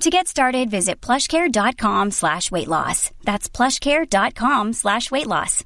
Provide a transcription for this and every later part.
To get started, visit plushcare.com slash weight loss. That's plushcare.com slash weight loss.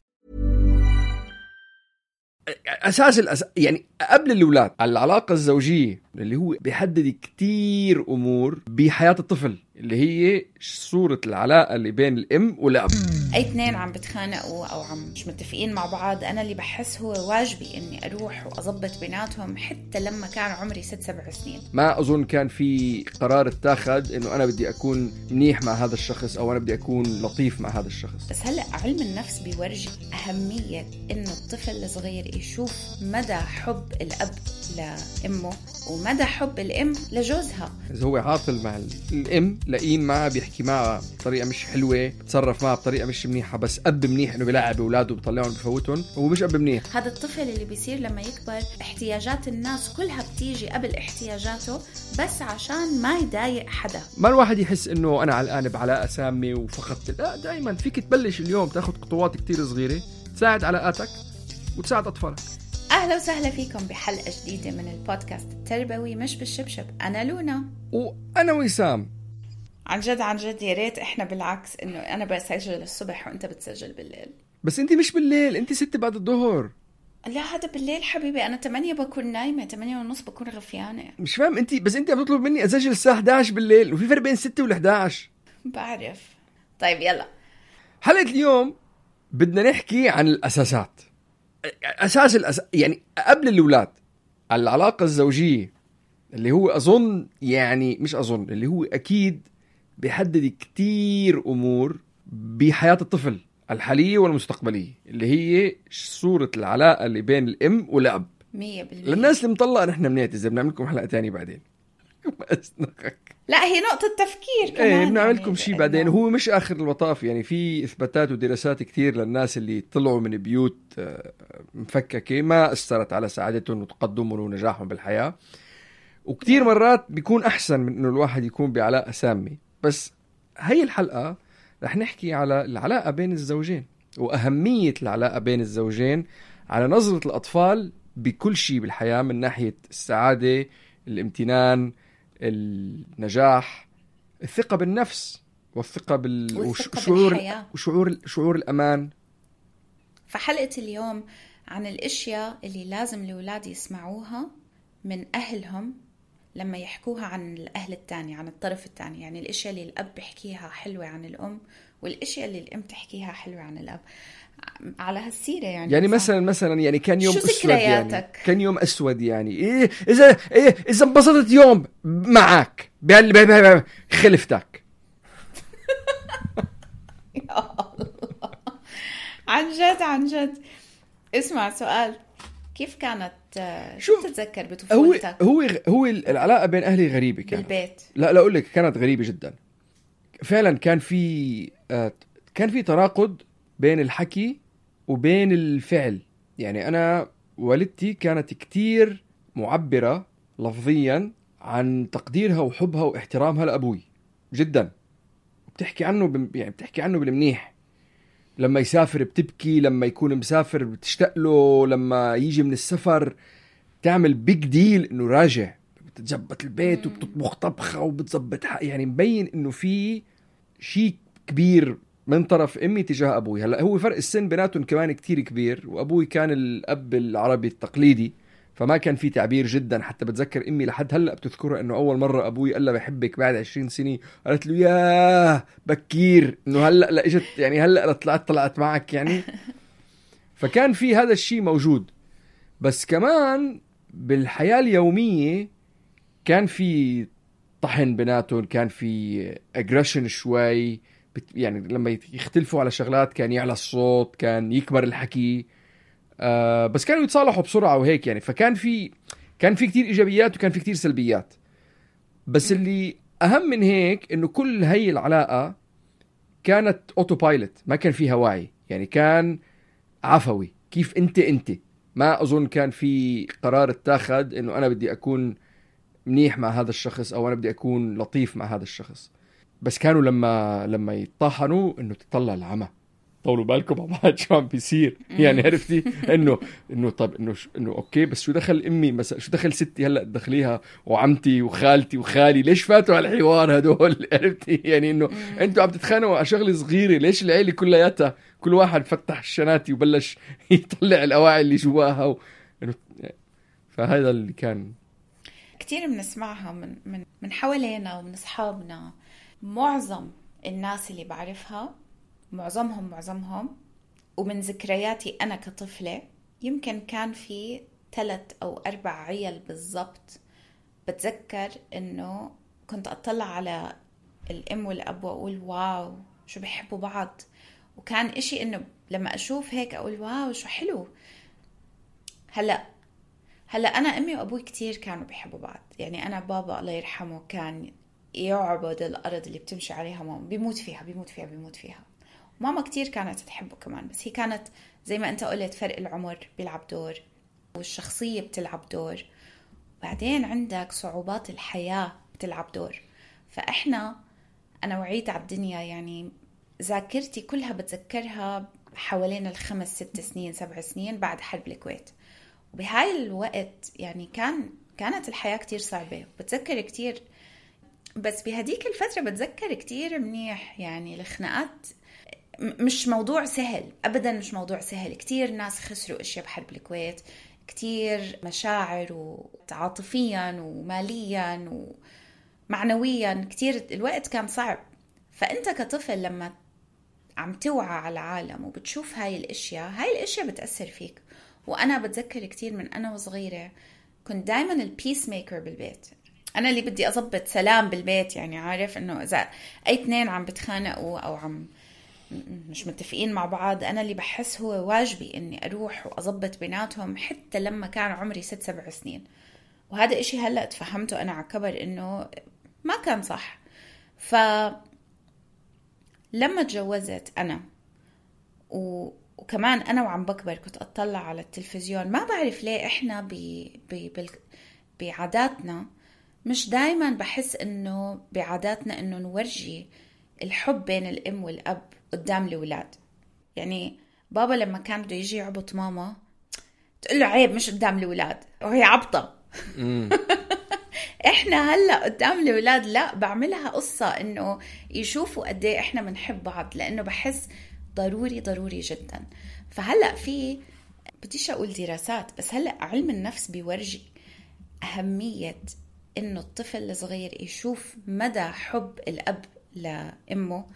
أساس الأس... يعني قبل الاولاد العلاقه الزوجيه اللي هو بيحدد كتير امور بحياه الطفل اللي هي صورة العلاقة اللي بين الأم والأب. أي اثنين عم بتخانقوا أو عم مش متفقين مع بعض أنا اللي بحس هو واجبي إني أروح وأظبط بيناتهم حتى لما كان عمري ست سبع سنين. ما أظن كان في قرار اتاخذ إنه أنا بدي أكون منيح مع هذا الشخص أو أنا بدي أكون لطيف مع هذا الشخص. بس هلأ علم النفس بيورجي أهمية إنه الطفل الصغير يشوف مدى حب الأب لأمه ومدى حب الأم لجوزها. إذا هو عاطل مع الأم لاقيه معها بيحكي معها بطريقة مش حلوة بتصرف معها بطريقة مش منيحة بس اب منيح إنه بيلاعب اولاده بيطلعهم بفوتهم هو مش اب منيح. هذا الطفل اللي بيصير لما يكبر احتياجات الناس كلها بتيجي قبل احتياجاته بس عشان ما يضايق حدا. ما الواحد يحس إنه أنا علقان بعلاقة سامة وفقدت لا دائما فيك تبلش اليوم تاخذ خطوات كتير صغيرة. تساعد علاقاتك وتساعد أطفالك. أهلا وسهلا فيكم بحلقة جديدة من البودكاست التربوي مش بالشبشب. أنا لونا. وأنا وسام. عن جد عن جد يا ريت إحنا بالعكس إنه أنا بسجل الصبح وأنت بتسجل بالليل. بس أنت مش بالليل أنت ستة بعد الظهر. لا هذا بالليل حبيبي أنا 8 بكون نايمة 8 ونص بكون غفيانة. مش فاهم أنت بس أنت عم تطلب مني أسجل الساعة 11 بالليل وفي فرق بين 6 وال 11 بعرف. طيب يلا. حلقه اليوم بدنا نحكي عن الأساسات. أساس الأس... يعني قبل الأولاد العلاقة الزوجية اللي هو أظن يعني مش أظن اللي هو أكيد بيحدد كتير أمور بحياة الطفل الحالية والمستقبلية اللي هي صورة العلاقة اللي بين الأم والأب. 100% للناس اللي مطلقة نحن بنعتذر بنعمل لكم حلقة تانية بعدين. لا هي نقطة تفكير كمان إيه بنعمل يعني لكم شيء لأنه- بعدين. وهو مش آخر المطاف يعني في إثباتات ودراسات كثير للناس اللي طلعوا من بيوت آه، مفككة ما أثرت على سعادتهم وتقدمهم ونجاحهم بالحياة. وكثير مرات بيكون أحسن من إنه الواحد يكون بعلاقة سامة. بس هي الحلقة رح نحكي على العلاقة بين الزوجين وأهمية العلاقة بين الزوجين على نظرة الأطفال بكل شيء بالحياة من ناحية السعادة الامتنان النجاح الثقة بالنفس والثقة بال والثقة وشعور بالحياة. وشعور شعور الأمان فحلقة اليوم عن الأشياء اللي لازم الأولاد يسمعوها من أهلهم لما يحكوها عن الأهل الثاني عن الطرف الثاني يعني الأشياء اللي الأب بيحكيها حلوة عن الأم والأشياء اللي الأم تحكيها حلوة عن الأب. على هالسيرة يعني يعني صح. مثلا مثلا يعني كان يوم شو أسود يعني؟ كان يوم أسود يعني. إيه اذا إيه إذا انبسطت يوم معك خلفتك. يا الله. عن جد عن جد. اسمع سؤال. كيف كانت شو شوف، بتتذكر هو بطفولتك؟ هو هو العلاقة بين أهلي غريبة كانت. بالبيت. لا لا أقول لك كانت غريبة جدا. فعلا كان في آه، كان في تناقض بين الحكي وبين الفعل. يعني أنا والدتي كانت كتير معبرة لفظيا عن تقديرها وحبها واحترامها لأبوي جدا. بتحكي عنه يعني بتحكي عنه بالمنيح. لما يسافر بتبكي لما يكون مسافر بتشتاق له لما يجي من السفر تعمل بيج ديل إنه راجع. بتتظبط البيت وبتطبخ طبخة وبتظبط يعني مبين إنه في شيء كبير من طرف أمي تجاه أبوي. هلأ هو فرق السن بيناتهم كمان كتير كبير وأبوي كان الأب العربي التقليدي. فما كان في تعبير جدا. حتى بتذكر أمي لحد هلأ بتذكرها إنه أول مرة أبوي قال لها بحبك بعد 20 سنة. قالت له ياه بكير. إنه هلأ لا إجت يعني هلأ طلعت طلعت معك يعني. فكان في هذا الشيء موجود. بس كمان بالحياة اليومية كان في طحن بيناتهم كان في اجريشن شوي. يعني لما يختلفوا على شغلات كان يعلى الصوت كان يكبر الحكي. آه بس كانوا يتصالحوا بسرعة وهيك يعني. فكان في كان في كتير إيجابيات وكان في كتير سلبيات. بس اللي أهم من هيك إنه كل هي العلاقة كانت auto pilot ما كان فيها وعي. يعني كان عفوي. كيف أنت أنت. ما أظن كان في قرار اتاخذ إنه أنا بدي أكون منيح مع هذا الشخص أو أنا بدي أكون لطيف مع هذا الشخص. بس كانوا لما لما يطحشوا إنه تطلع العمى. طولوا بالكم على بعض شو عم بيصير. يعني عرفتي؟ انه إنه طب إنه إنه أوكي بس شو دخل أمي؟ مثلا شو دخل ستي هلأ تدخليها وعمتي وخالتي وخالي ليش فاتوا على الحوار هدول؟ عرفتي؟ يعني إنه أنتوا عم تتخانقوا على شغلة صغيرة ليش العيلة كلياتها؟ كل واحد فتح الشناتي وبلش يطلع الأواعي اللي جواها و... انه فهذا اللي كان. كثير بنسمعها من من من حوالينا ومن أصحابنا. معظم الناس اللي بعرفها معظمهم معظمهم ومن ذكرياتي أنا كطفلة يمكن كان في ثلاث أو أربع عيال بالضبط بتذكر إنه كنت أطلع على الأم والأب وأقول واو شو بيحبوا بعض؟ وكان إشي إنه لما أشوف هيك أقول واو شو حلو. هلأ هلأ أنا أمي وأبوي كتير كانوا بيحبوا بعض. يعني أنا بابا الله يرحمه كان يعبد الأرض اللي بتمشي عليها ماما بيموت فيها بيموت فيها بيموت فيها. ماما كتير كانت تحبه كمان بس هي كانت زي ما أنت قلت فرق العمر بيلعب دور والشخصية بتلعب دور. بعدين عندك صعوبات الحياة بتلعب دور. فإحنا أنا وعيت على الدنيا يعني ذاكرتي كلها بتذكرها حوالين الخمس ست سنين سبع سنين بعد حرب الكويت. وبهاي الوقت يعني كان كانت الحياة كتير صعبة. بتذكر كتير بس بهديك الفترة بتذكر كتير منيح. يعني الخناقات مش موضوع سهل. ابدا مش موضوع سهل. كثير ناس خسروا أشياء بحرب الكويت. كثير مشاعر وعاطفيا وماليا ومعنويا. كثير الوقت كان صعب. فأنت كطفل لما عم توعى على العالم وبتشوف هاي الأشياء هاي الأشياء بتأثر فيك. وأنا بتذكر كثير من أنا وصغيرة كنت دائما ال peacemaker بالبيت. أنا اللي بدي أضبط سلام بالبيت يعني عارف إنه إذا أي اثنين عم بتخانقوا أو عم مش متفقين مع بعض. أنا اللي بحس هو واجبي إني أروح وأظبط بيناتهم حتى لما كان عمري ست سبع سنين. وهذا إشي هلأ تفهمته أنا على كبر إنه ما كان صح. ف لما تجوزت أنا و... وكمان أنا وعم بكبر كنت أطلع على التلفزيون. ما بعرف ليه إحنا ب... ب... بال... بعاداتنا مش دايما بحس إنه بعاداتنا إنه نورجي الحب بين الأم والأب. قدام الأولاد. يعني بابا لما كان بده يجي يعبط ماما تقول له عيب مش قدام الأولاد وهي عبطة. إحنا هلأ قدام الأولاد لا بعملها قصة إنه يشوفوا قد إيه إحنا بنحب بعض لأنه بحس ضروري ضروري جدا. فهلأ في بديش أقول دراسات بس هلأ علم النفس بيورجي أهمية إنه الطفل الصغير يشوف مدى حب الأب لأمه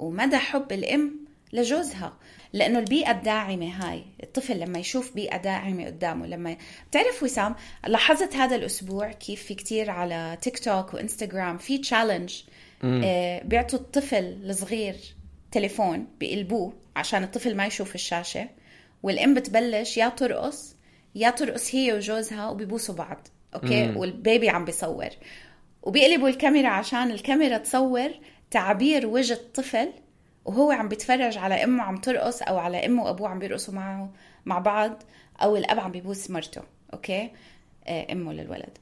ومدى حب الأم لجوزها لأنه البيئة الداعمة هاي الطفل لما يشوف بيئة داعمة قدامه لما بتعرف وسام لاحظت هذا الأسبوع كيف في كتير على تيك توك وإنستغرام في تشالنج آه بيعطوا الطفل الصغير تليفون بقلبوه عشان الطفل ما يشوف الشاشة والأم بتبلش يا ترقص يا ترقص هي وجوزها وبيبوسوا بعض أوكي؟ مم. والبيبي عم بيصور. وبيقلبوا الكاميرا عشان الكاميرا تصور تعبير وجه الطفل وهو عم بيتفرج على أمه عم ترقص أو على أمه وأبوه عم بيرقصوا معه مع بعض أو الأب عم بيبوس مرته أوكي؟ آه، أمه للولد.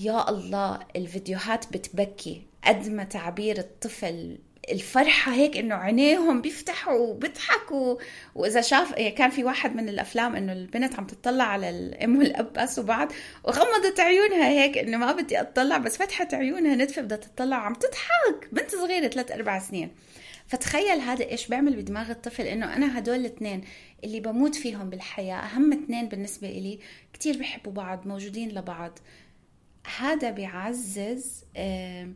يا الله الفيديوهات بتبكي. قد ما تعبير الطفل الفرحة هيك إنه عينيهم بيفتحوا وبيضحكوا. وإذا شاف يعني كان في واحد من الأفلام إنه البنت عم تطلع على الأم والاب بس وبعض وغمضت عيونها هيك إنه ما بدي أطلع بس فتحت عيونها ندفة بدها تطلع عم تضحك. بنت صغيرة ثلاث أربع سنين. فتخيل هذا إيش بيعمل بدماغ الطفل إنه أنا هدول الاثنين اللي بموت فيهم بالحياة أهم اثنين بالنسبة إلي كتير بيحبوا بعض موجودين لبعض. هذا بيعزز آه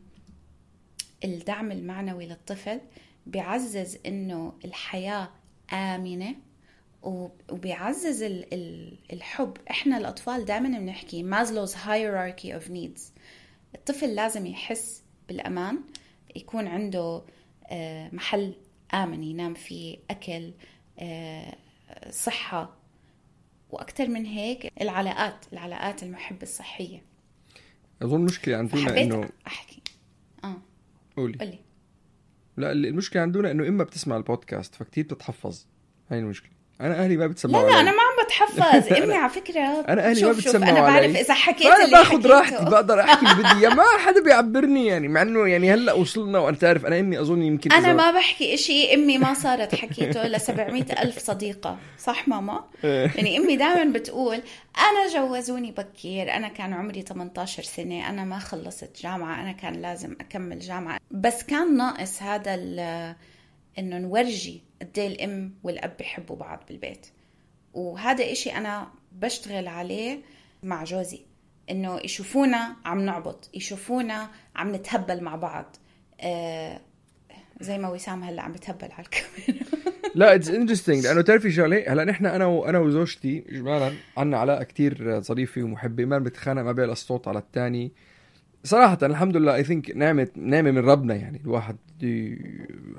الدعم المعنوي للطفل بيعزز إنه الحياة آمنة وبيعزز الحب. إحنا الأطفال دائما بنحكي Maslow's hierarchy of needs الطفل لازم يحس بالأمان يكون عنده آه، محل آمن ينام فيه أكل آه، صحة. وأكثر من هيك العلاقات العلاقات المحبه الصحية. أظن مشكلة عندنا إنه أحكي. قولي. قولي. لا المشكلة عندنا إنه إما بتسمع البودكاست فكتير بتتحفظ. هاي المشكلة. أنا أهلي ما بتسمعوا لا لا أنا ما بتحفظ إمي على فكرة. أنا أهلي ما بتسمعوا أنا بعرف إذا حكيت أنا باخذ راحتي بقدر أحكي اللي بدي. اياه ما حدا بيعبرني يعني مع إنه يعني هلأ وصلنا وأنت عارف أنا امي أظن يمكن أنا ما بحكي إشي إمي ما صارت حكيته ل 700 ألف صديقة. صح ماما؟ إيه. يعني إمي دائما بتقول أنا جوزوني بكير أنا كان عمري 18 سنة أنا ما خلصت جامعة أنا كان لازم أكمل جامعة. بس كان ناقص هذا إنه نورجي قد الام والأب بيحبوا بعض بالبيت. وهذا إشي أنا بشتغل عليه مع جوزي إنه يشوفونا عم نعبط يشوفونا عم نتهبل مع بعض. آه زي ما وسام هلأ عم بتهبل على الكاميرا. لا it's interesting لأنه تعرفي شغلة هلأ نحن أنا وأنا وزوجتي اجمالا عنا علاقة كتير ظريفه ومحبة ما بنتخانق ما بيعلى الصوت على الثاني صراحة الحمد لله I think نعمة نعمة من ربنا يعني الواحد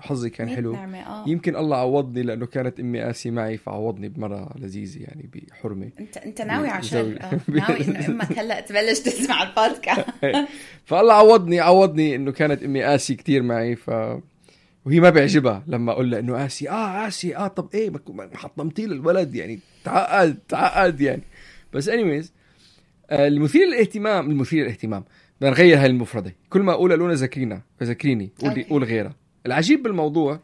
حظي كان حلو. نعمة آه. يمكن الله عوضني لأنه كانت أمي قاسي معي فعوضني بمرة لذيذة يعني بحرمة. أنت أنت ناوي شر آه. ناوي انه أمك هلأ تبلش تسمع البودكاست. فالله عوضني عوضني إنه كانت أمي قاسي كتير معي ف وهي ما بيعجبها لما أقول لها إنه قاسي آه قاسي آه طب إيه حطمتي للولد يعني تعقد تعقد يعني. بس انيويز آه، المثير للاهتمام المثير للاهتمام. بدنا نغير هاي المفردة. كل ما اقولها لونا ذكرينا ذكريني قول قول غيرها. العجيب بالموضوع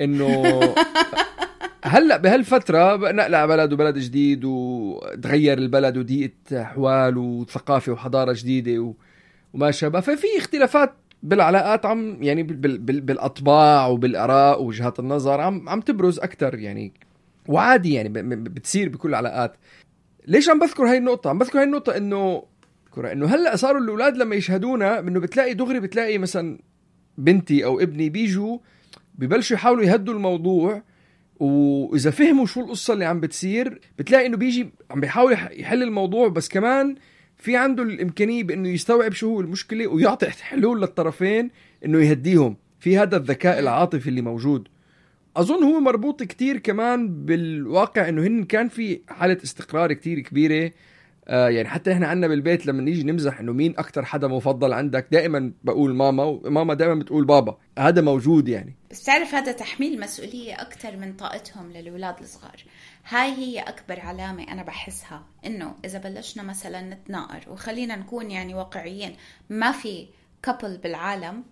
إنه هلأ بهالفترة نقلة على بلد وبلد جديد وتغير البلد وديقة أحوال وثقافة وحضارة جديدة و... وما شابه. ففي اختلافات بالعلاقات عم يعني بال... بال... بالأطباع وبالآراء ووجهات النظر عم عم تبرز أكثر يعني. وعادي يعني بتصير بكل العلاقات. ليش عم بذكر هاي النقطة؟ عم بذكر هاي النقطة إنه كرة. إنه هلأ صاروا الأولاد لما يشهدونا إنه بتلاقي دغري بتلاقي مثلا بنتي أو ابني بيجوا ببلشوا يحاولوا يهدوا الموضوع وإذا فهموا شو القصة اللي عم بتصير بتلاقي إنه بيجي عم بيحاول يحل الموضوع. بس كمان في عنده الإمكانية بإنه يستوعب شو هو المشكلة ويعطي حلول للطرفين إنه يهديهم. في هذا الذكاء العاطفي اللي موجود. أظن هو مربوط كتير كمان بالواقع إنه هن كان في حالة استقرار كتير كبيرة. آه يعني حتى إحنا عندنا بالبيت لما نيجي نمزح إنه مين أكثر حدا مفضل عندك دائما بقول ماما وماما دائما بتقول بابا. هذا موجود يعني. بس تعرف هذا تحميل مسؤولية أكثر من طاقتهم للأولاد الصغار. هاي هي أكبر علامة أنا بحسها إنه إذا بلشنا مثلا نتناقر وخلينا نكون يعني واقعيين ما في كابل بالعالم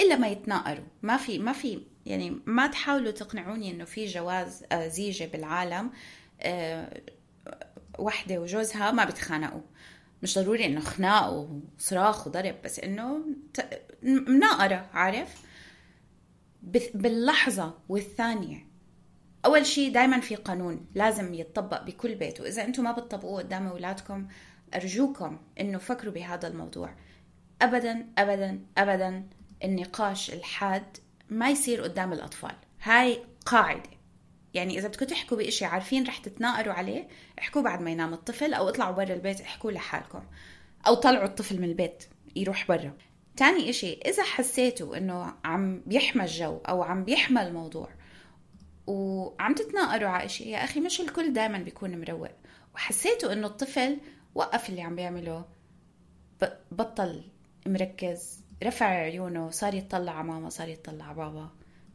إلا ما يتناقروا. ما في ما في يعني ما تحاولوا تقنعوني إنه في جواز آه، زيجة بالعالم آه، وحدة وجوزها ما بيتخانقوا. مش ضروري إنه خناق وصراخ وضرب بس إنه مناقرة عارف؟ باللحظة والثانية. أول شيء دائما في قانون لازم يتطبق بكل بيت وإذا أنتم ما بتطبقوه قدام أولادكم أرجوكم إنه فكروا بهذا الموضوع. ابدا ابدا ابدا النقاش الحاد ما يصير قدام الأطفال. هاي قاعدة. يعني إذا بدكم تحكوا بشيء عارفين رح تتناقروا عليه احكوا بعد ما ينام الطفل أو اطلعوا برا البيت احكوا لحالكم. أو طلعوا الطفل من البيت يروح برا. تاني إشي إذا حسيتوا إنه عم بيحمى الجو أو عم بيحمى الموضوع وعم تتناقروا على إشي يا أخي مش الكل دائما بيكون مروق. وحسيتوا إنه الطفل وقف اللي عم بيعمله بطل مركز رفع عيونه صار يطلع على ماما صار يطلع على بابا.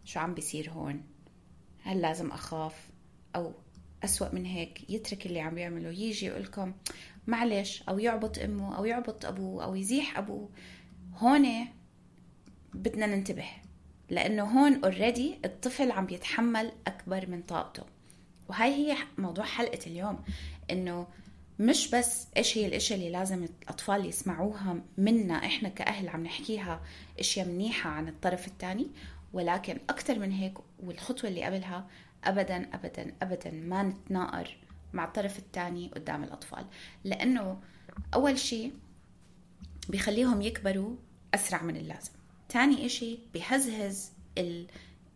شو عم بيصير هون؟ هل لازم أخاف أو أسوأ من هيك يترك اللي عم يعمله يجي يقولكم معلش أو يعبط أمه أو يعبط أبوه أو يزيح أبوه. هون بدنا ننتبه لأنه هون اوريدي الطفل عم بيتحمل أكبر من طاقته. وهي هي موضوع حلقة اليوم إنه مش بس إيش هي الاشياء اللي لازم الأطفال يسمعوها منا إحنا كأهل عم نحكيها إشياء منيحة عن الطرف الثاني ولكن أكثر من هيك والخطوة اللي قبلها أبدا أبدا أبدا ما نتناقر مع الطرف الثاني قدام الأطفال. لأنه أول شيء بيخليهم يكبروا أسرع من اللازم. تاني إشي بيهزهز ال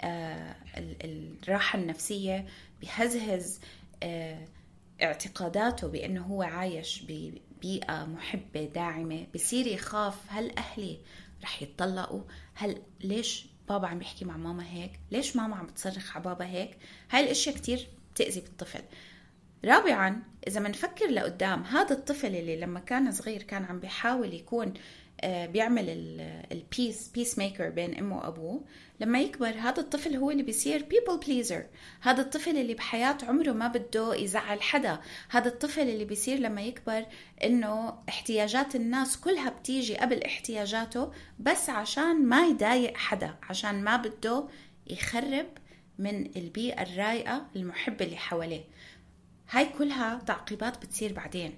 آه الراحة النفسية بيهزهز آه، اعتقاداته بأنه هو عايش ببيئة محبة داعمة بصير يخاف هل أهلي رح يتطلقوا؟ هل ليش بابا عم بيحكي مع ماما هيك. ليش ماما عم بتصرخ على بابا هيك؟ هاي الأشياء كتير بتأذي بالطفل. رابعا إذا منفكر لقدام هذا الطفل اللي لما كان صغير كان عم بيحاول يكون آه، بيعمل ال peace peacemaker بين أمه وأبوه. لما يكبر هذا الطفل هو اللي بيصير people pleaser. هذا الطفل اللي بحياة عمره ما بده يزعل حدا. هذا الطفل اللي بيصير لما يكبر إنه احتياجات الناس كلها بتيجي قبل احتياجاته بس عشان ما يضايق حدا عشان ما بده يخرب من البيئة الرايقة المحبة اللي حواليه. هاي كلها تعقيبات بتصير بعدين.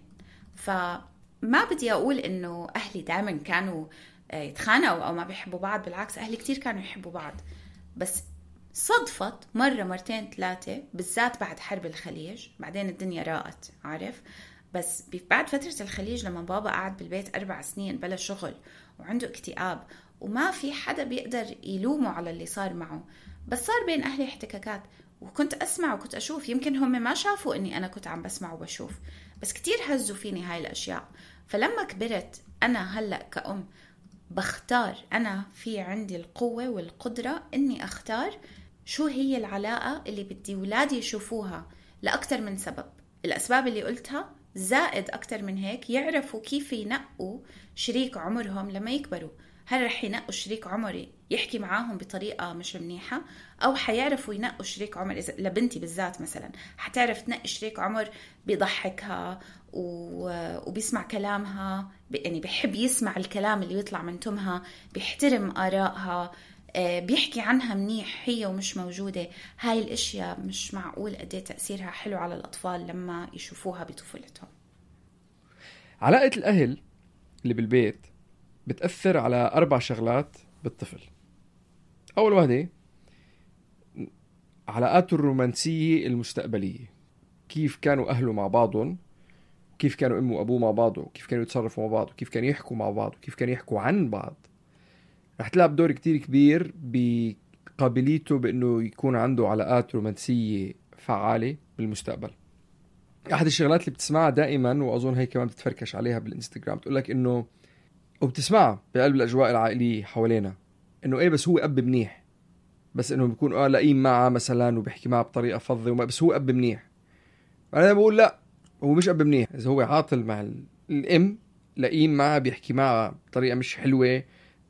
فما بدي أقول إنه أهلي دائما كانوا آه، يتخانقوا أو ما بيحبوا بعض بالعكس أهلي كتير كانوا يحبوا بعض. بس صدفت مرة مرتين ثلاثة بالذات بعد حرب الخليج. بعدين الدنيا راقت عارف؟ بس بعد فترة الخليج لما بابا قعد بالبيت أربع سنين بلا شغل وعنده اكتئاب وما في حدا بيقدر يلومه على اللي صار معه. بس صار بين أهلي احتكاكات وكنت أسمع وكنت أشوف. يمكن هم ما شافوا إني أنا كنت عم بسمع وبشوف. بس كتير هزوا فيني هاي الأشياء. فلما كبرت أنا هلأ كأم بختار أنا في عندي القوة والقدرة إني أختار شو هي العلاقة اللي بدي ولادي يشوفوها لأكثر من سبب. الأسباب اللي قلتها زائد أكثر من هيك يعرفوا كيف ينقوا شريك عمرهم لما يكبروا. هل رح ينقوا شريك عمري يحكي معاهم بطريقة مش منيحة أو حيعرفوا ينقوا شريك عمر. إذا لبنتي بالذات مثلا حتعرف تنقي شريك عمر بيضحكها وبيسمع كلامها يعني بحب يسمع الكلام اللي يطلع من تمها بيحترم آرائها آه، بيحكي عنها منيح هي ومش موجودة. هاي الأشياء مش معقول قد إيه تأثيرها حلو على الأطفال لما يشوفوها بطفولتهم. علاقة الأهل اللي بالبيت بتأثر على أربع شغلات بالطفل. أول وحدة علاقاته الرومانسية المستقبلية. كيف كانوا أهله مع بعضهم؟ كيف كانوا أمه وأبوه مع بعض كيف كانوا يتصرفوا مع بعض؟ كيف كانوا يحكوا مع بعض؟ كيف كانوا يحكوا عن بعض؟ رح تلعب دور كتير كبير بقابليته بأنه يكون عنده علاقات رومانسية فعالة بالمستقبل. أحد الشغلات اللي بتسمعها دائما وأظن هي كمان بتتفركش عليها بالإنستغرام بتقول لك إنه وبتسمعها بقلب الأجواء العائلية حوالينا. إنه إيه بس هو أب منيح. بس إنه بيكون آه لئيم معها مثلا وبيحكي معها بطريقة فظه بس هو أب منيح. أنا بقول لأ هو مش أب منيح. إذا هو عاطل مع الأم لئيم معها بيحكي معها بطريقة مش حلوة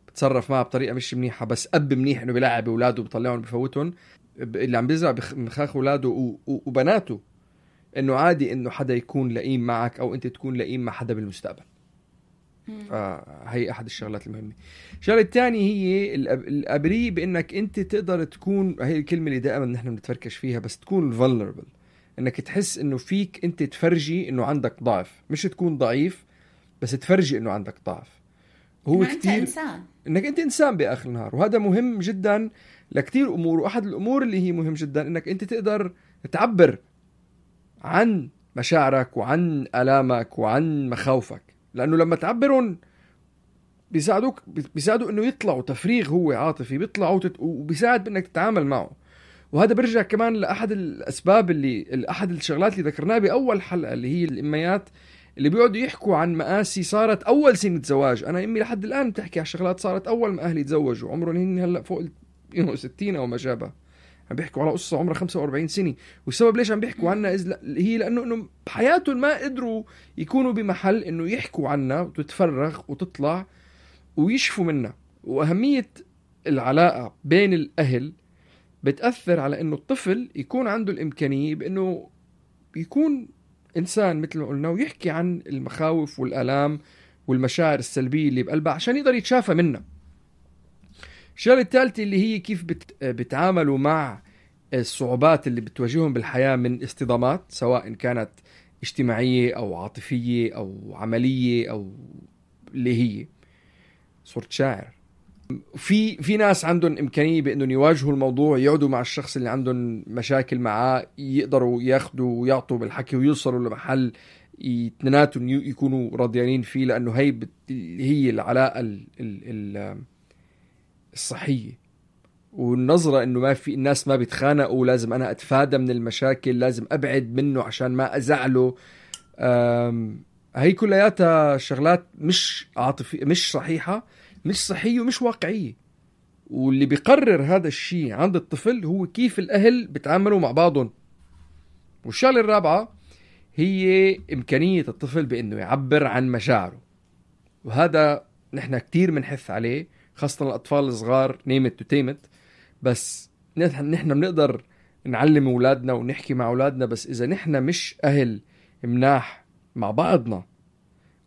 بتصرف معها بطريقة مش منيحة بس أب منيح إنه بيلعب أولاده بيطلعهم بفوتهم. اللي عم بيزرع بمخاخ أولاده وبناته إنه عادي إنه حدا يكون لئيم معك أو أنت تكون لئيم مع حدا بالمستقبل. فهي أحد الشغلات المهمة. الشغلة الثانية هي الأبري بإنك أنت تقدر تكون هي الكلمة اللي دائما نحن بنتفركش فيها بس تكون vulnerable. إنك تحس إنه فيك أنت تفرجي إنه عندك ضعف. مش تكون ضعيف بس تفرجي إنه عندك ضعف. هو كثير أنت إنسان. إنك أنت إنسان بآخر النهار. وهذا مهم جدا لكثير أمور. وأحد الأمور اللي هي مهم جدا إنك أنت تقدر تعبر عن مشاعرك وعن آلامك وعن مخاوفك. لأنه لما تعبرهم بيساعدوك بيساعدوا إنه يطلعوا تفريغ هو عاطفي بيطلعوا. وبيساعد بإنك تتعامل معه. وهذا برجع كمان لأحد الأسباب اللي احد الشغلات اللي ذكرناها بأول حلقة اللي هي الاميات اللي بيقعدوا يحكوا عن مآسي صارت أول سنة زواج. أنا أمي لحد الآن بتحكي على شغلات صارت أول ما أهلي تزوجوا. عمرهم هن هلأ فوق 60 أو ما شابه. عم بيحكوا على قصة عمرها 45 سنة. والسبب ليش عم بيحكوا عنها هي لأنه إنه بحياتهم ما قدروا يكونوا بمحل إنه يحكوا عنها وتتفرغ وتطلع ويشفوا منها. وأهمية العلاقة بين الأهل بتأثر على إنه الطفل يكون عنده الإمكانية بإنه يكون إنسان مثل ما قلنا ويحكي عن المخاوف والآلام والمشاعر السلبية اللي بقلبها عشان يقدر يتشافى منها. الشغلة الثالثه اللي هي كيف بت... بتعاملوا مع الصعوبات اللي بتواجههم بالحياة من اصطدامات سواء كانت اجتماعية أو عاطفية أو عملية أو اللي هي. صرت شاعر. في في ناس عندهم إمكانية بأنهم يواجهوا الموضوع يقعدوا مع الشخص اللي عندهم مشاكل معاه يقدروا ياخذوا ويعطوا بالحكي ويوصلوا لمحل اثنيناتهم يكونوا راضيانين فيه لأنه هي بت... هي العلاقة ال... ال... ال... الصحية. والنظرة إنه ما في الناس ما بيتخانقوا لازم أنا أتفادى من المشاكل لازم أبعد منه عشان ما أزعله. هي كلياتها شغلات مش عاطفية مش صحيحة مش صحية ومش واقعية. واللي بيقرر هذا الشيء عند الطفل هو كيف الأهل بيتعاملوا مع بعضهم. والشغلة الرابعة هي إمكانية الطفل بأنه يعبر عن مشاعره. وهذا نحن كتير بنحث عليه. خاصة الأطفال الصغار نيمت وتيمت بس نحن بنقدر نعلم أولادنا ونحكي مع أولادنا بس إذا نحن مش أهل مناح مع بعضنا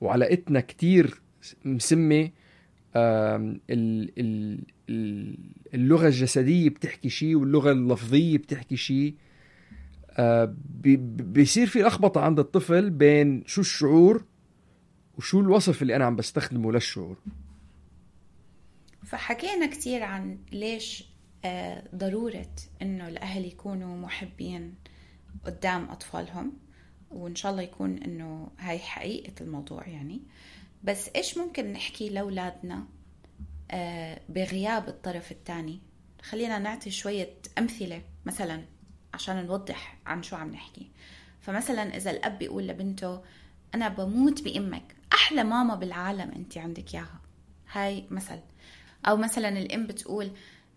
وعلاقتنا كتير مسمة آم، ال- ال- ال- اللغة الجسدية بتحكي شيء واللغة اللفظية بتحكي شيء آه، بي- بيصير في لخبطة عند الطفل بين شو الشعور وشو الوصف اللي أنا عم بستخدمه للشعور. فحكينا كتير عن ليش آه، ضرورة إنه الأهل يكونوا محبين قدام أطفالهم وإن شاء الله يكون إنه هاي حقيقة الموضوع يعني. بس إيش ممكن نحكي لأولادنا آه، بغياب الطرف الثاني خلينا نعطي شوية أمثلة مثلا عشان نوضح عن شو عم نحكي. فمثلا إذا الأب بيقول لبنته أنا بموت بأمك أحلى ماما بالعالم أنت عندك إياها. هاي مثل. أو مثلا الأم بتقول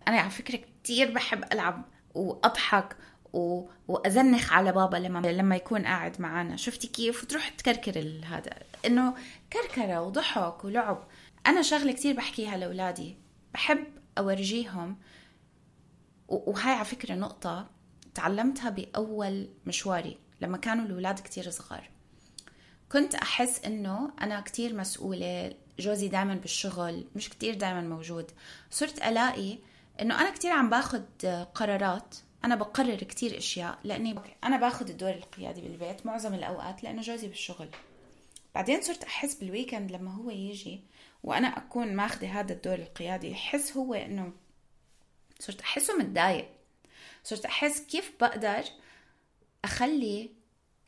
أنا على فكرة كتير بحب ألعب وأضحك و... وأزنخ على بابا لما لما يكون قاعد معنا شفتي كيف؟ وتروح تكركر هذا إنه كركرة وضحك ولعب. أنا شغلة كتير بحكيها لأولادي. بحب أورجيهم و- وهاي على فكرة نقطة تعلمتها بأول مشواري لما كانوا الأولاد كتير صغار. كنت أحس إنه أنا كتير مسؤولة جوزي دايما بالشغل مش كتير دايما موجود. صرت ألاقي إنه أنا كتير عم باخد قرارات. أنا بقرر كتير أشياء لأني أنا باخد الدور القيادي بالبيت معظم الأوقات لأنه جوزي بالشغل. بعدين صرت أحس بالويكند لما هو يجي وأنا أكون ماخذة هذا الدور القيادي يحس هو إنه صرت أحسه متضايق. صرت أحس كيف بقدر أخلي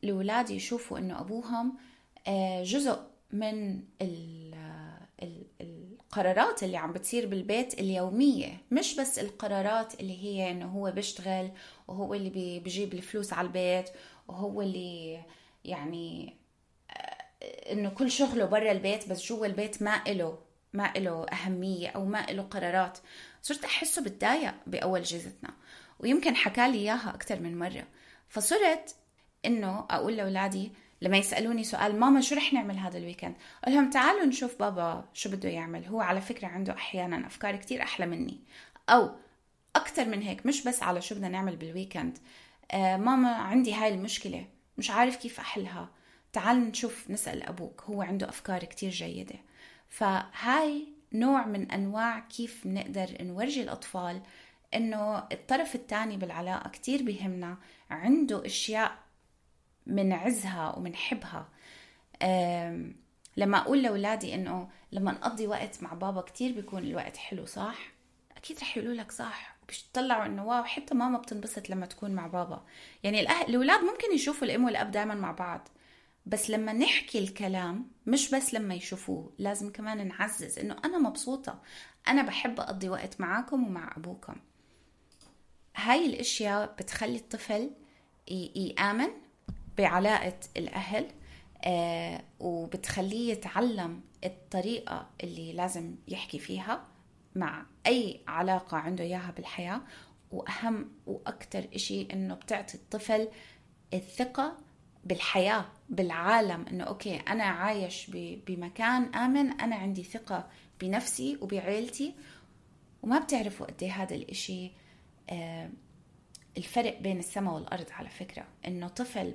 الأولاد يشوفوا إنه أبوهم آه، جزء من ال- القرارات اللي عم بتصير بالبيت اليومية مش بس القرارات اللي هي إنه هو بيشتغل وهو اللي بيجيب الفلوس على البيت وهو اللي يعني إنه كل شغله برا البيت بس جوا البيت ما إله ما إله أهمية أو ما إله قرارات. صرت أحسه بتضايق بأول جيزتنا ويمكن حكى لي إياها أكثر من مرة. فصرت إنه أقول لأولادي لما يسألوني سؤال ماما شو رح نعمل هذا الويكند أقول لهم تعالوا نشوف بابا شو بده يعمل هو على فكرة عنده أحيانا أفكار كتير أحلى مني. أو أكتر من هيك مش بس على شو بدنا نعمل بالويكند آه ماما عندي هاي المشكلة مش عارف كيف أحلها تعال نشوف نسأل أبوك هو عنده أفكار كتير جيدة. فهاي نوع من أنواع كيف بنقدر نورجي الأطفال إنه الطرف الثاني بالعلاقة كتير بيهمنا عنده أشياء منعزها ومنحبها لما أقول لأولادي إنه لما نقضي وقت مع بابا كتير بيكون الوقت حلو صح؟ أكيد رح يقولوا لك صح. بيطلعوا إنه واو حتى ماما بتنبسط لما تكون مع بابا. يعني الأهل الأولاد ممكن يشوفوا الأم والأب دائما مع بعض. بس لما نحكي الكلام مش بس لما يشوفوه لازم كمان نعزز إنه أنا مبسوطة. أنا بحب أقضي وقت معاكم ومع أبوكم. هاي الأشياء بتخلي الطفل ي- يآمن بعلاقة الأهل آه، وبتخليه يتعلم الطريقة اللي لازم يحكي فيها مع أي علاقة عنده إياها بالحياة. وأهم وأكتر إشي إنه بتعطي الطفل الثقة بالحياة بالعالم إنه أوكي أنا عايش بمكان آمن أنا عندي ثقة بنفسي وبعيلتي. وما بتعرفوا قد إيه هذا الإشي آه، الفرق بين السماء والأرض على فكرة. إنه طفل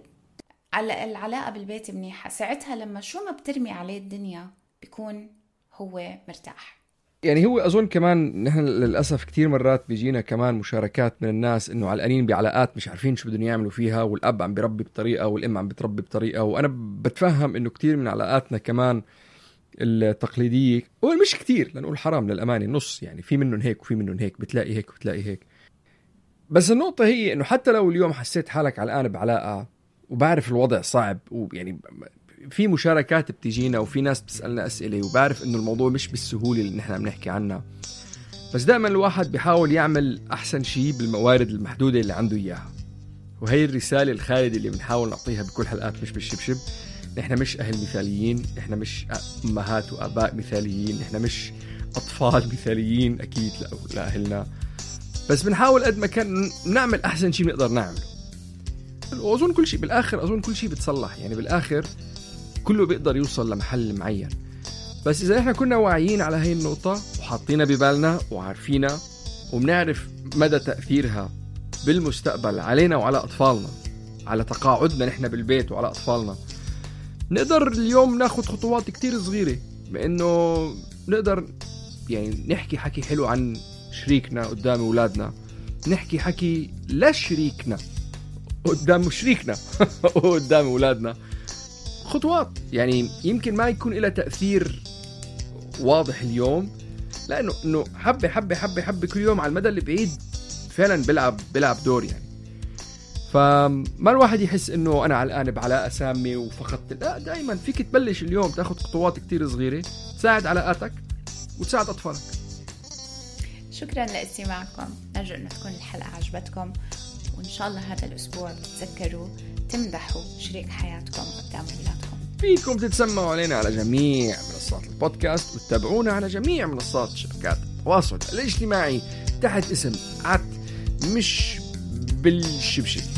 على العلاقة بالبيت منيحة. ساعتها لما شو ما بترمي عليه الدنيا بيكون هو مرتاح. يعني هو أظن كمان نحن للأسف كثير مرات بيجينا كمان مشاركات من الناس إنه علقانين بعلاقات مش عارفين شو بدهم يعملوا فيها والأب عم بيربي بطريقة والأم عم بتربي بطريقة. وأنا بتفهم إنه كثير من علاقاتنا كمان التقليدية ومش كثير لنقول حرام للأمانة نص يعني في منهم هيك وفي منهم هيك بتلاقي هيك وبتلاقي هيك. بس النقطة هي إنه حتى لو اليوم حسيت حالك علقان بعلاقة وبعرف الوضع صعب ويعني في مشاركات بتجينا وفي ناس بتسألنا أسئلة وبعرف إنه الموضوع مش بالسهولة اللي نحن عم نحكي عنها. بس دائما الواحد بيحاول يعمل أحسن شيء بالموارد المحدودة اللي عنده إياها. وهي الرسالة الخالدة اللي بنحاول نعطيها بكل حلقات مش بالشبشب. نحن مش أهل مثاليين نحن مش أمهات وآباء مثاليين نحن مش أطفال مثاليين أكيد لأهلنا بس بنحاول قد ما كان نعمل أحسن شيء بنقدر نعمله. واظن كل شيء بالآخر أظن كل شيء بتصلح. يعني بالآخر كله بيقدر يوصل لمحل معين. بس إذا إحنا كنا واعيين على هاي النقطة وحاطينها ببالنا وعارفينها وبنعرف مدى تأثيرها بالمستقبل علينا وعلى أطفالنا على تقاعدنا نحن بالبيت وعلى أطفالنا نقدر اليوم ناخد خطوات كتير صغيرة بأنه نقدر يعني نحكي حكي حلو عن شريكنا قدام أولادنا نحكي حكي لشريكنا. قدام شريكنا وقدام أولادنا. خطوات. يعني يمكن ما يكون لها تأثير واضح اليوم لأنه إنه حبة حبة حبة حبة كل يوم على المدى البعيد فعلا بيلعب بيلعب دور يعني. فما الواحد يحس إنه أنا علقان بعلاقة سامة وفقدت؟ لا دائما فيك تبلش اليوم تاخذ خطوات كتير صغيرة تساعد علاقاتك وتساعد أطفالك. شكرا لاستماعكم نرجو ان تكون الحلقة عجبتكم. وإن شاء الله هذا الأسبوع تتذكروا تمدحوا شريك حياتكم قدام أولادكم. فيكم تتسمعوا علينا على جميع منصات البودكاست وتتابعونا على جميع منصات شبكات التواصل الاجتماعي تحت اسم عت مش بالشبشب.